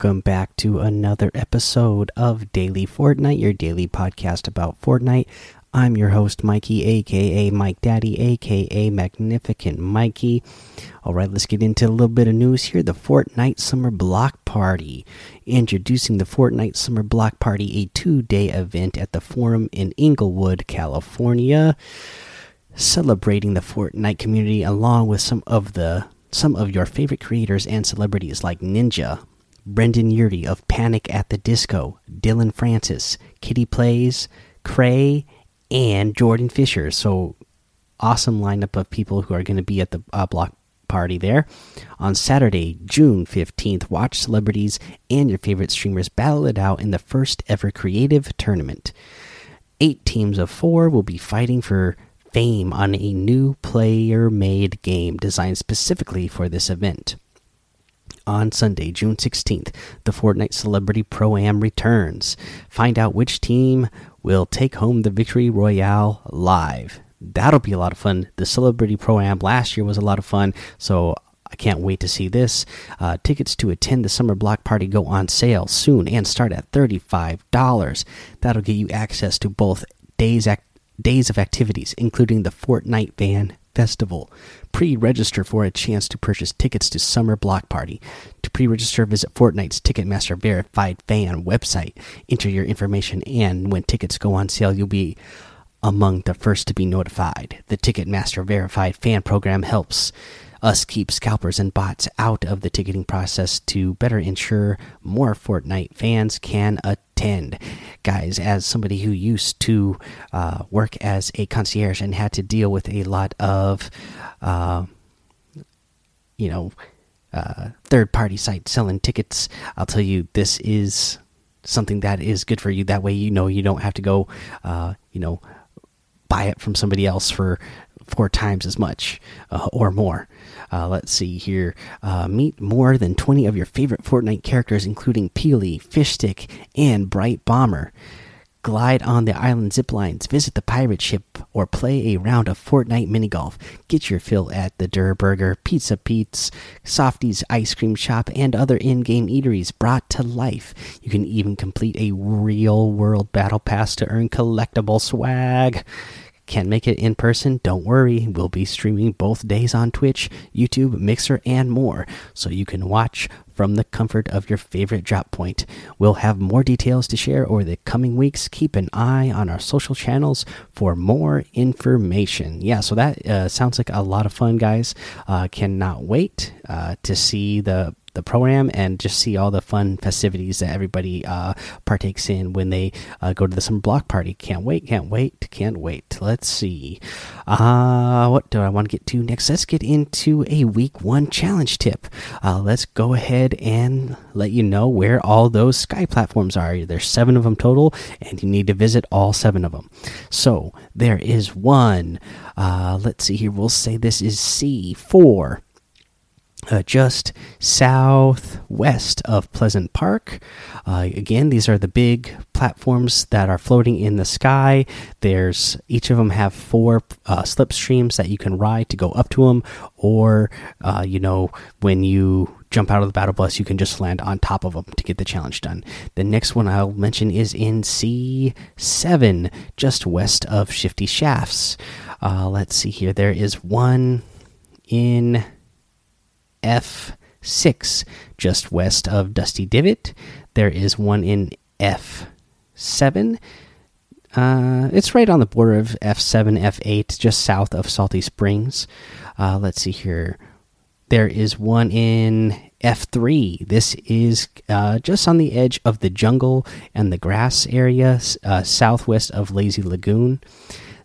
Welcome back to another episode of Daily Fortnite, your daily podcast about Fortnite. I'm your host, Mikey, aka Mike Daddy, aka Magnificent Mikey. All right, let's get into a little bit of news here. The Fortnite Summer Block Party. Introducing the Fortnite Summer Block Party, a two day event at the Forum in Inglewood, California. Celebrating the Fortnite community along with some of the some of your favorite creators and celebrities like Ninja, Brendon Urie of Panic at the Disco, Dillon Francis, Kitty Plays, Cray, and Jordan Fisher. So awesome lineup of people who are going to be at the uh, block party there. On Saturday, June 15th, watch celebrities and your favorite streamers battle it out in the first ever creative tournament. Eight teams of four will be fighting for fame on a new player made game designed specifically for this event on Sunday, June 16th, the Fortnite Celebrity Pro Am returns. Find out which team will take home the Victory Royale live. That'll be a lot of fun. The Celebrity Pro Am last year was a lot of fun, so I can't wait to see this. Uh, tickets to attend the summer block party go on sale soon and start at $35. That'll get you access to both days, days of activities, including the Fortnite Fan Festival. Pre register for a chance to purchase tickets to Summer Block Party. To pre register, visit Fortnite's Ticketmaster Verified Fan website. Enter your information, and when tickets go on sale, you'll be among the first to be notified. The Ticketmaster Verified Fan program helps us keep scalpers and bots out of the ticketing process to better ensure more Fortnite fans can attend. Guys, as somebody who used to uh, work as a concierge and had to deal with a lot of, uh, you know, uh, third party sites selling tickets, I'll tell you this is something that is good for you. That way, you know, you don't have to go, uh, you know, buy it from somebody else for four times as much uh, or more. Uh, let's see here. Uh, meet more than 20 of your favorite Fortnite characters, including Peely, Fishstick, and Brite Bomber. Glide on the island zip lines, visit the pirate ship, or play a round of Fortnite mini golf. Get your fill at the Durr Burger, Pizza Pete's, Softies Ice Cream Shop, and other in game eateries brought to life. You can even complete a real world battle pass to earn collectible swag. Can't make it in person? Don't worry. We'll be streaming both days on Twitch, YouTube, Mixer, and more, so you can watch from the comfort of your favorite drop point. We'll have more details to share over the coming weeks. Keep an eye on our social channels for more information. Yeah, so that uh, sounds like a lot of fun, guys. Uh, cannot wait uh, to see the the program and just see all the fun festivities that everybody uh, partakes in when they uh, go to the summer block party. Can't wait, can't wait, can't wait. Let's see. Uh, what do I want to get to next? Let's get into a week one challenge tip. Uh, let's go ahead and let you know where all those sky platforms are. There's seven of them total, and you need to visit all seven of them. So there is one. Uh, let's see here. We'll say this is C4 uh, just southwest of Pleasant Park. Uh, again, these are the big platforms that are floating in the sky. There's each of them have four uh, slipstreams that you can ride to go up to them, or uh, you know when you jump out of the battle bus, you can just land on top of them to get the challenge done. The next one I'll mention is in C7, just west of Shifty Shafts. Uh, let's see here. There is one in F6, just west of Dusty Divot. There is one in F7. Uh, it's right on the border of F7, F8, just south of Salty Springs. Uh, let's see here. There is one in F3. This is uh, just on the edge of the jungle and the grass area, uh, southwest of Lazy Lagoon.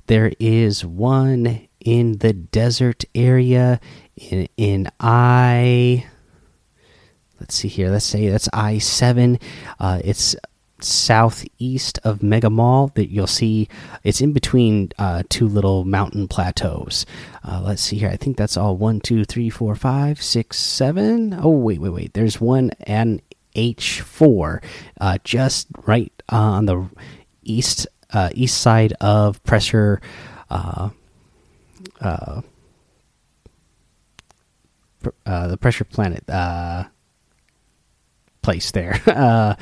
There is one in the desert area in, in I. Let's see here. Let's say that's I seven. Uh, it's southeast of Mega Mall that you'll see it's in between uh, two little mountain plateaus. Uh, let's see here. I think that's all one, two, three, four, five, six, seven. Oh wait, wait, wait. There's one and H four, uh, just right on the east uh, east side of Pressure. Uh, the pressure planet. Uh, place there. Uh,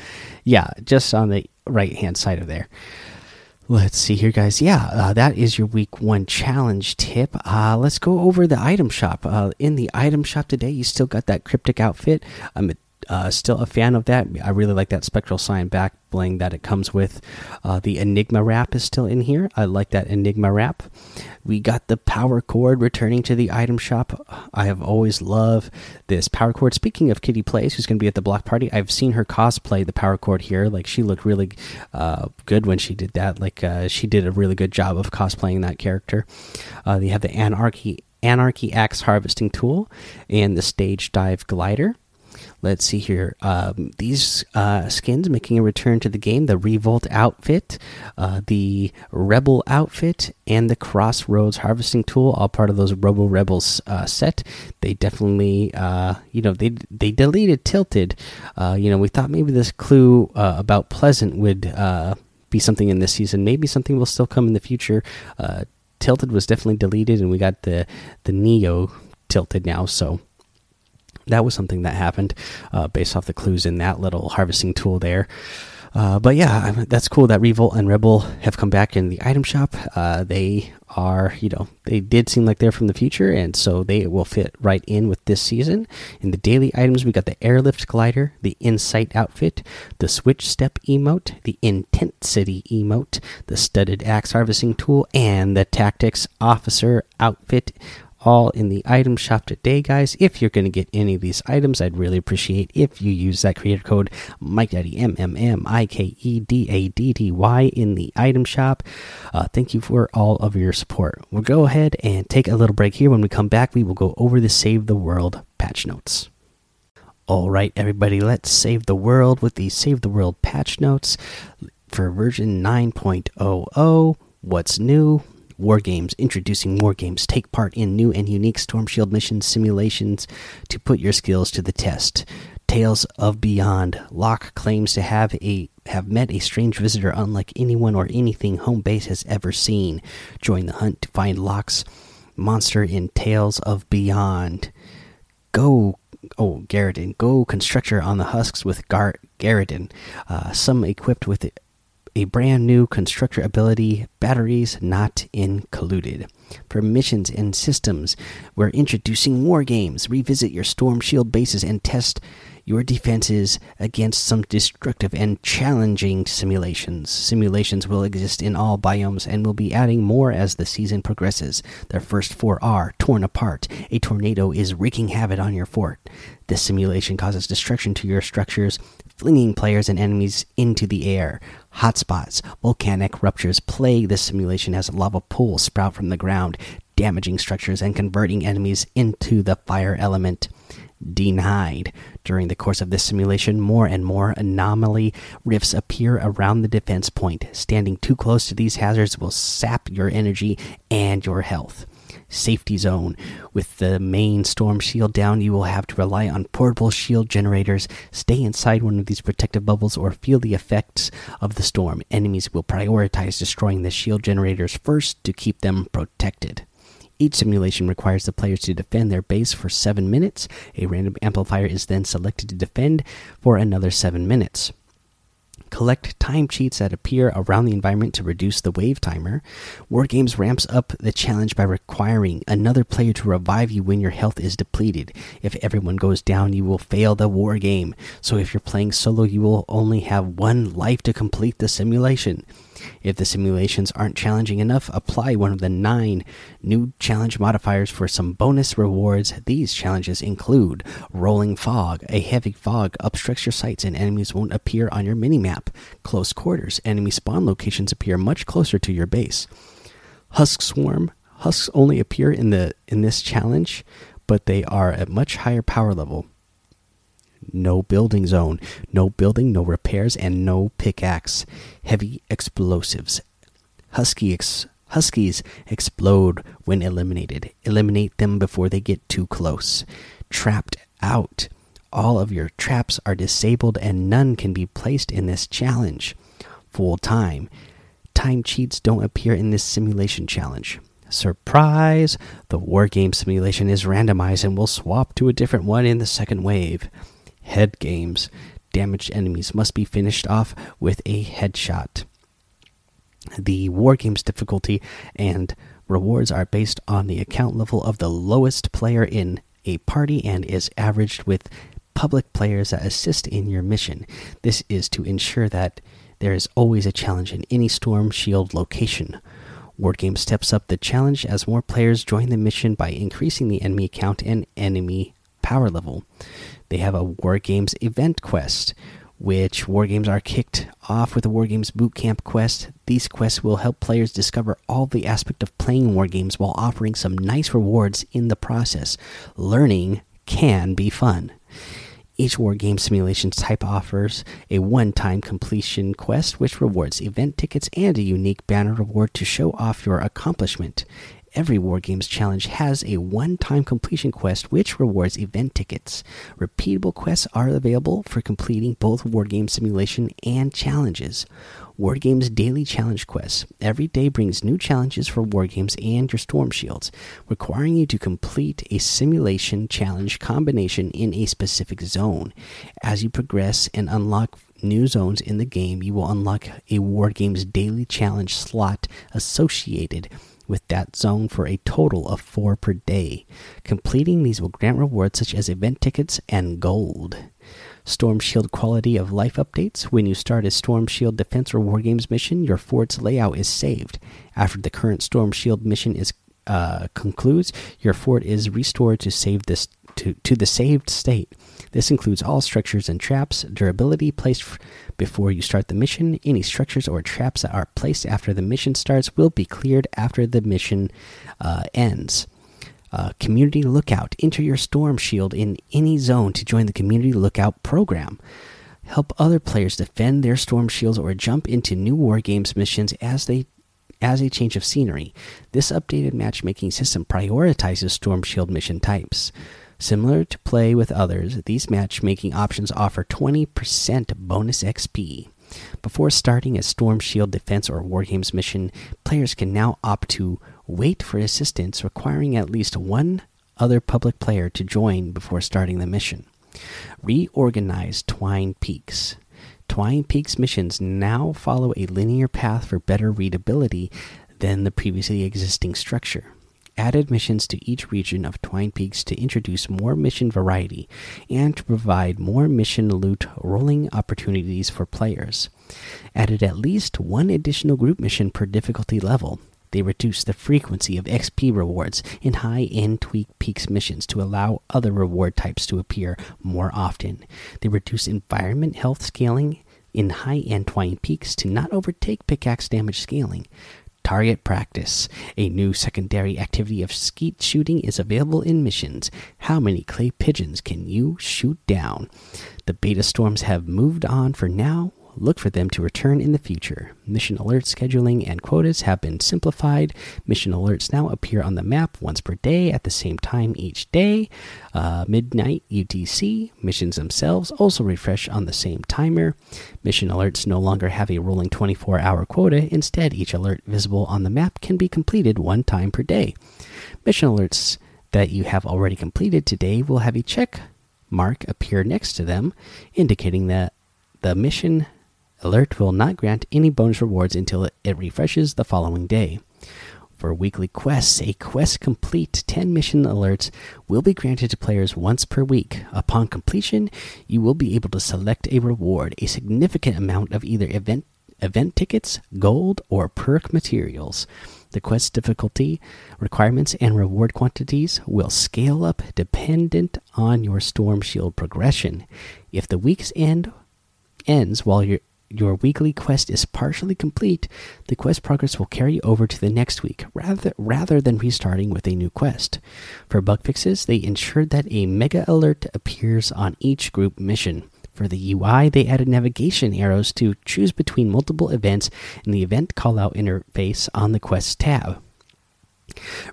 yeah, just on the right hand side of there. Let's see here, guys. Yeah, uh, that is your week one challenge tip. Uh, let's go over the item shop. Uh, in the item shop today, you still got that cryptic outfit. I'm uh, still a fan of that. I really like that spectral spine back bling that it comes with. Uh, the Enigma wrap is still in here. I like that Enigma wrap. We got the power chord returning to the item shop. I have always loved this power chord. Speaking of Kitty Plays, who's going to be at the block party, I've seen her cosplay the power chord here. Like she looked really uh, good when she did that. Like uh, she did a really good job of cosplaying that character. Uh, they have the Anarchy Anarchy Axe harvesting tool and the stage dive glider. Let's see here. Um, these uh, skins making a return to the game the Revolt outfit, uh, the Rebel outfit, and the Crossroads harvesting tool, all part of those Robo Rebels uh, set. They definitely, uh, you know, they they deleted Tilted. Uh, you know, we thought maybe this clue uh, about Pleasant would be something in this season. Maybe something will still come in the future. Tilted was definitely deleted, and we got the the Neo Tilted now. So that was something that happened uh, based off the clues in that little harvesting tool there. Uh, but yeah, that's cool that Revolt and Rebel have come back in the item shop. Uh, they are, you know, they did seem like they're from the future, and so they will fit right in with this season. In the daily items, we got the Airlift Glider, the Insight outfit, the Switch Step emote, the Intensity emote, the Studded Axe Harvesting tool, and the Tactics Officer outfit all in the item shop today, guys. If you're going to get any of these items, I'd really appreciate if you use that creator code Mike Daddy M M M I K E D A D D Y in the item shop. Uh, thank you for all of your support. We'll go ahead and take a little break here. When we come back, we will go over the Save the World patch notes. All right, everybody, let's save the world with the Save the World patch notes for version 9.00. What's new? War Games, introducing War Games. Take part in new and unique Storm Shield mission simulations to put your skills to the test. Tales of Beyond. Locke claims to have a have met a strange visitor unlike anyone or anything home base has ever seen. Join the hunt to find Locke's monster in Tales of Beyond. Go oh Garridan. Go constructor on the husks with Gar Garridan. Uh, some equipped with a brand new constructor ability, batteries not included. For missions and systems, we're introducing war games. Revisit your Storm Shield bases and test your defenses against some destructive and challenging simulations. Simulations will exist in all biomes and will be adding more as the season progresses. Their first four are Torn Apart. A tornado is wreaking havoc on your fort. This simulation causes destruction to your structures, flinging players and enemies into the air. Hotspots, volcanic ruptures plague this simulation as lava pools sprout from the ground, damaging structures and converting enemies into the fire element. Denied. During the course of this simulation, more and more anomaly rifts appear around the defense point. Standing too close to these hazards will sap your energy and your health safety zone. With the main storm shield down, you will have to rely on portable shield generators. Stay inside one of these protective bubbles or feel the effects of the storm. Enemies will prioritize destroying the shield generators first to keep them protected. Each simulation requires the players to defend their base for 7 minutes. A random amplifier is then selected to defend for another 7 minutes. Collect time cheats that appear around the environment to reduce the wave timer. War Games ramps up the challenge by requiring another player to revive you when your health is depleted. If everyone goes down, you will fail the war game. So if you're playing solo, you will only have one life to complete the simulation. If the simulations aren't challenging enough, apply one of the nine new challenge modifiers for some bonus rewards. These challenges include Rolling Fog. A heavy fog obstructs your sights and enemies won't appear on your minimap. Close Quarters. Enemy spawn locations appear much closer to your base. Husk Swarm. Husks only appear in the in this challenge, but they are at much higher power level no building zone, no building, no repairs, and no pickaxe. Heavy explosives. Husky ex Huskies explode when eliminated. Eliminate them before they get too close. Trapped out. All of your traps are disabled and none can be placed in this challenge. Full time. Time cheats don't appear in this simulation challenge. Surprise! The war game simulation is randomized and will swap to a different one in the second wave head games. damaged enemies must be finished off with a headshot. The war games difficulty and rewards are based on the account level of the lowest player in a party and is averaged with public players that assist in your mission. This is to ensure that there is always a challenge in any storm shield location. War Game steps up the challenge as more players join the mission by increasing the enemy count and enemy power level. They have a War Games event quest, which War Games are kicked off with a War Games Bootcamp quest. These quests will help players discover all the aspect of playing War Games while offering some nice rewards in the process. Learning can be fun. Each War Game Simulation type offers a one time completion quest, which rewards event tickets and a unique banner reward to show off your accomplishment. Every War Games challenge has a one time completion quest which rewards event tickets. Repeatable quests are available for completing both War Game Simulation and challenges. War Games Daily Challenge Quests. Every day brings new challenges for War Games and your Storm Shields, requiring you to complete a simulation challenge combination in a specific zone. As you progress and unlock new zones in the game, you will unlock a War Games Daily Challenge slot associated with that zone for a total of four per day. Completing these will grant rewards such as event tickets and gold. Storm Shield quality of life updates. When you start a Storm Shield defense or war games mission, your fort's layout is saved. After the current Storm Shield mission is uh, concludes, your fort is restored to save this to, to the saved state. This includes all structures and traps, durability placed before you start the mission. Any structures or traps that are placed after the mission starts will be cleared after the mission uh, ends. Uh, community Lookout. Enter your Storm Shield in any zone to join the Community Lookout program. Help other players defend their Storm Shields or jump into new War Games missions as they as a change of scenery. This updated matchmaking system prioritizes Storm Shield mission types. Similar to play with others, these matchmaking options offer 20% bonus XP. Before starting a Storm Shield defense or Wargames mission, players can now opt to wait for assistance, requiring at least one other public player to join before starting the mission. Reorganize Twine Peaks. Twine Peaks missions now follow a linear path for better readability than the previously existing structure added missions to each region of Twine Peaks to introduce more mission variety and to provide more mission loot rolling opportunities for players. Added at least one additional group mission per difficulty level. They reduced the frequency of XP rewards in high end Twine Peaks missions to allow other reward types to appear more often. They reduced environment health scaling in high end Twine Peaks to not overtake pickaxe damage scaling. Target Practice. A new secondary activity of skeet shooting is available in missions. How many clay pigeons can you shoot down? The beta storms have moved on for now Look for them to return in the future. Mission alert scheduling and quotas have been simplified. Mission alerts now appear on the map once per day at the same time each day. Uh, midnight UTC. Missions themselves also refresh on the same timer. Mission alerts no longer have a rolling 24 hour quota. Instead, each alert visible on the map can be completed one time per day. Mission alerts that you have already completed today will have a check mark appear next to them, indicating that the mission Alert will not grant any bonus rewards until it refreshes the following day. For weekly quests, a quest complete 10 mission alerts will be granted to players once per week. Upon completion, you will be able to select a reward, a significant amount of either event event tickets, gold, or perk materials. The quest difficulty, requirements, and reward quantities will scale up dependent on your Storm Shield progression. If the week's end ends while you're your weekly quest is partially complete, the quest progress will carry over to the next week rather rather than restarting with a new quest. For bug fixes, they ensured that a mega alert appears on each group mission. For the UI, they added navigation arrows to choose between multiple events in the event callout interface on the quest tab.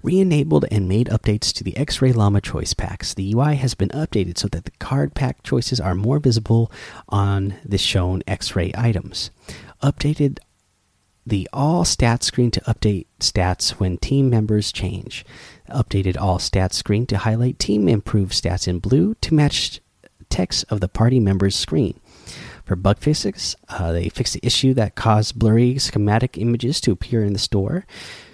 Re enabled and made updates to the X Ray Llama choice packs. The UI has been updated so that the card pack choices are more visible on the shown X Ray items. Updated the all stats screen to update stats when team members change. Updated all stats screen to highlight team improved stats in blue to match text of the party members screen. For bug fixes, uh, they fixed the issue that caused blurry schematic images to appear in the store.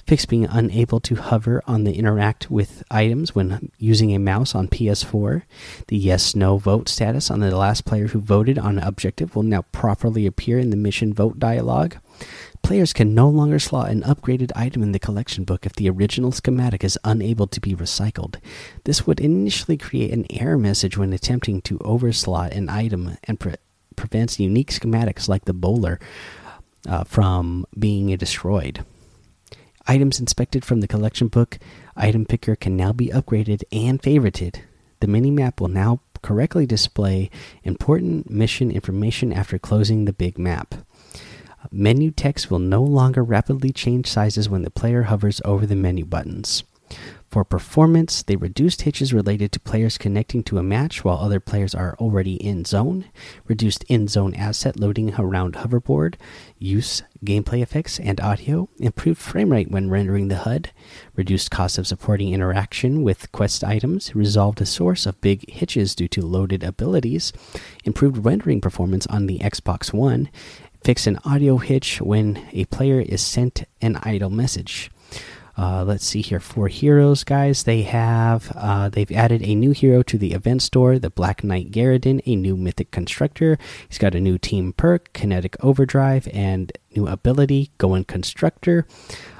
Fix being unable to hover on the interact with items when using a mouse on PS4. The yes no vote status on the last player who voted on an objective will now properly appear in the mission vote dialog. Players can no longer slot an upgraded item in the collection book if the original schematic is unable to be recycled. This would initially create an error message when attempting to overslot an item and pre prevents unique schematics like the bowler uh, from being destroyed. Items inspected from the collection book item picker can now be upgraded and favorited. The mini map will now correctly display important mission information after closing the big map. Menu text will no longer rapidly change sizes when the player hovers over the menu buttons. For performance, they reduced hitches related to players connecting to a match while other players are already in zone, reduced in zone asset loading around hoverboard, use, gameplay effects, and audio, improved frame rate when rendering the HUD, reduced cost of supporting interaction with quest items, resolved a source of big hitches due to loaded abilities, improved rendering performance on the Xbox One, fixed an audio hitch when a player is sent an idle message uh, let's see here for heroes, guys. They have uh, they've added a new hero to the event store, the Black Knight Garridan, a new mythic constructor. He's got a new team perk, Kinetic Overdrive, and new ability, Going Constructor.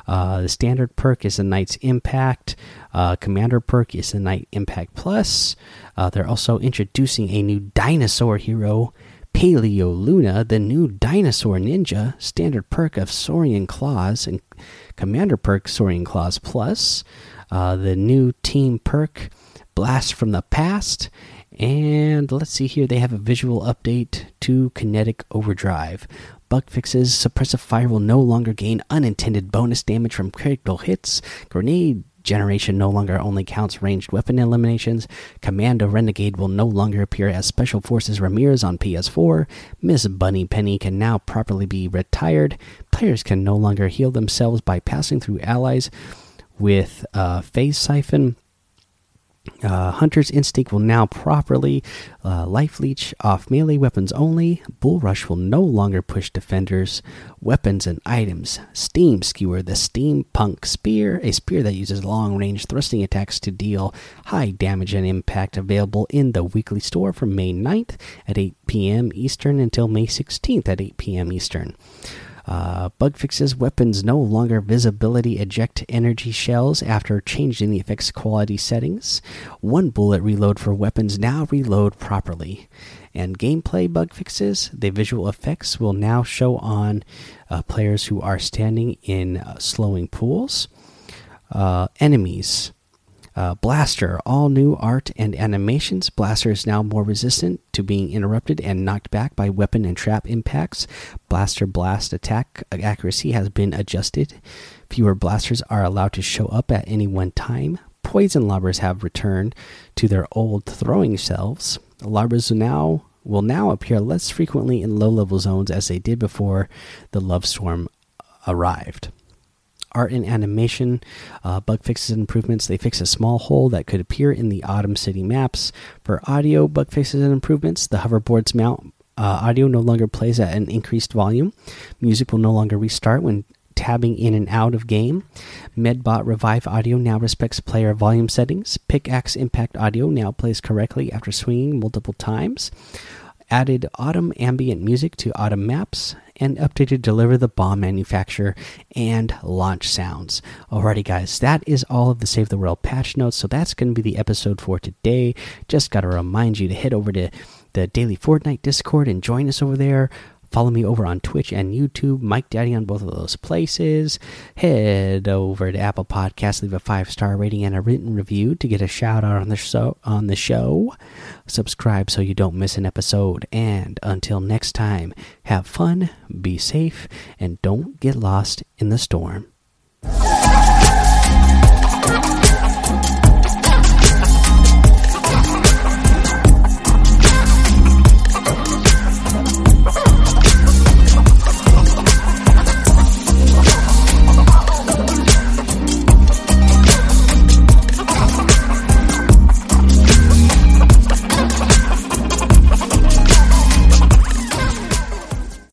Uh, the standard perk is the Knight's Impact. Uh, Commander perk is the Knight Impact Plus. Uh, they're also introducing a new dinosaur hero, Paleo Luna, the new dinosaur ninja. Standard perk of Saurian Claws and Commander perk Saurian Claws Plus, uh, the new team perk Blast from the Past, and let's see here, they have a visual update to Kinetic Overdrive. Bug fixes Suppressive Fire will no longer gain unintended bonus damage from critical hits. Grenade generation no longer only counts ranged weapon eliminations. Commando Renegade will no longer appear as Special Forces Ramirez on PS4. Miss Bunny Penny can now properly be retired. Players can no longer heal themselves by passing through allies with uh, Phase Siphon. Uh, Hunter's Instinct will now properly uh, life leech off melee weapons only. Bull Rush will no longer push defenders, weapons, and items. Steam Skewer, the steampunk spear, a spear that uses long range thrusting attacks to deal high damage and impact, available in the weekly store from May 9th at 8 p.m. Eastern until May 16th at 8 p.m. Eastern. Uh, bug fixes weapons no longer visibility eject energy shells after changing the effects quality settings. One bullet reload for weapons now reload properly. And gameplay bug fixes the visual effects will now show on uh, players who are standing in uh, slowing pools. Uh, enemies uh, Blaster, all new art and animations. Blaster is now more resistant to being interrupted and knocked back by weapon and trap impacts. Blaster blast attack accuracy has been adjusted. Fewer blasters are allowed to show up at any one time. Poison lobbers have returned to their old throwing selves. Lobbers now will now appear less frequently in low level zones as they did before the Love Storm arrived art and animation, uh, bug fixes and improvements. They fix a small hole that could appear in the Autumn City maps. For audio bug fixes and improvements, the hoverboard's mount uh, audio no longer plays at an increased volume. Music will no longer restart when tabbing in and out of game. Medbot Revive Audio now respects player volume settings. Pickaxe Impact Audio now plays correctly after swinging multiple times. Added autumn ambient music to autumn maps and updated deliver the bomb manufacturer and launch sounds. Alrighty, guys, that is all of the Save the World patch notes. So that's going to be the episode for today. Just got to remind you to head over to the Daily Fortnite Discord and join us over there. Follow me over on Twitch and YouTube, Mike Daddy on both of those places. Head over to Apple Podcasts, leave a five star rating and a written review to get a shout out on the show. On the show, subscribe so you don't miss an episode. And until next time, have fun, be safe, and don't get lost in the storm.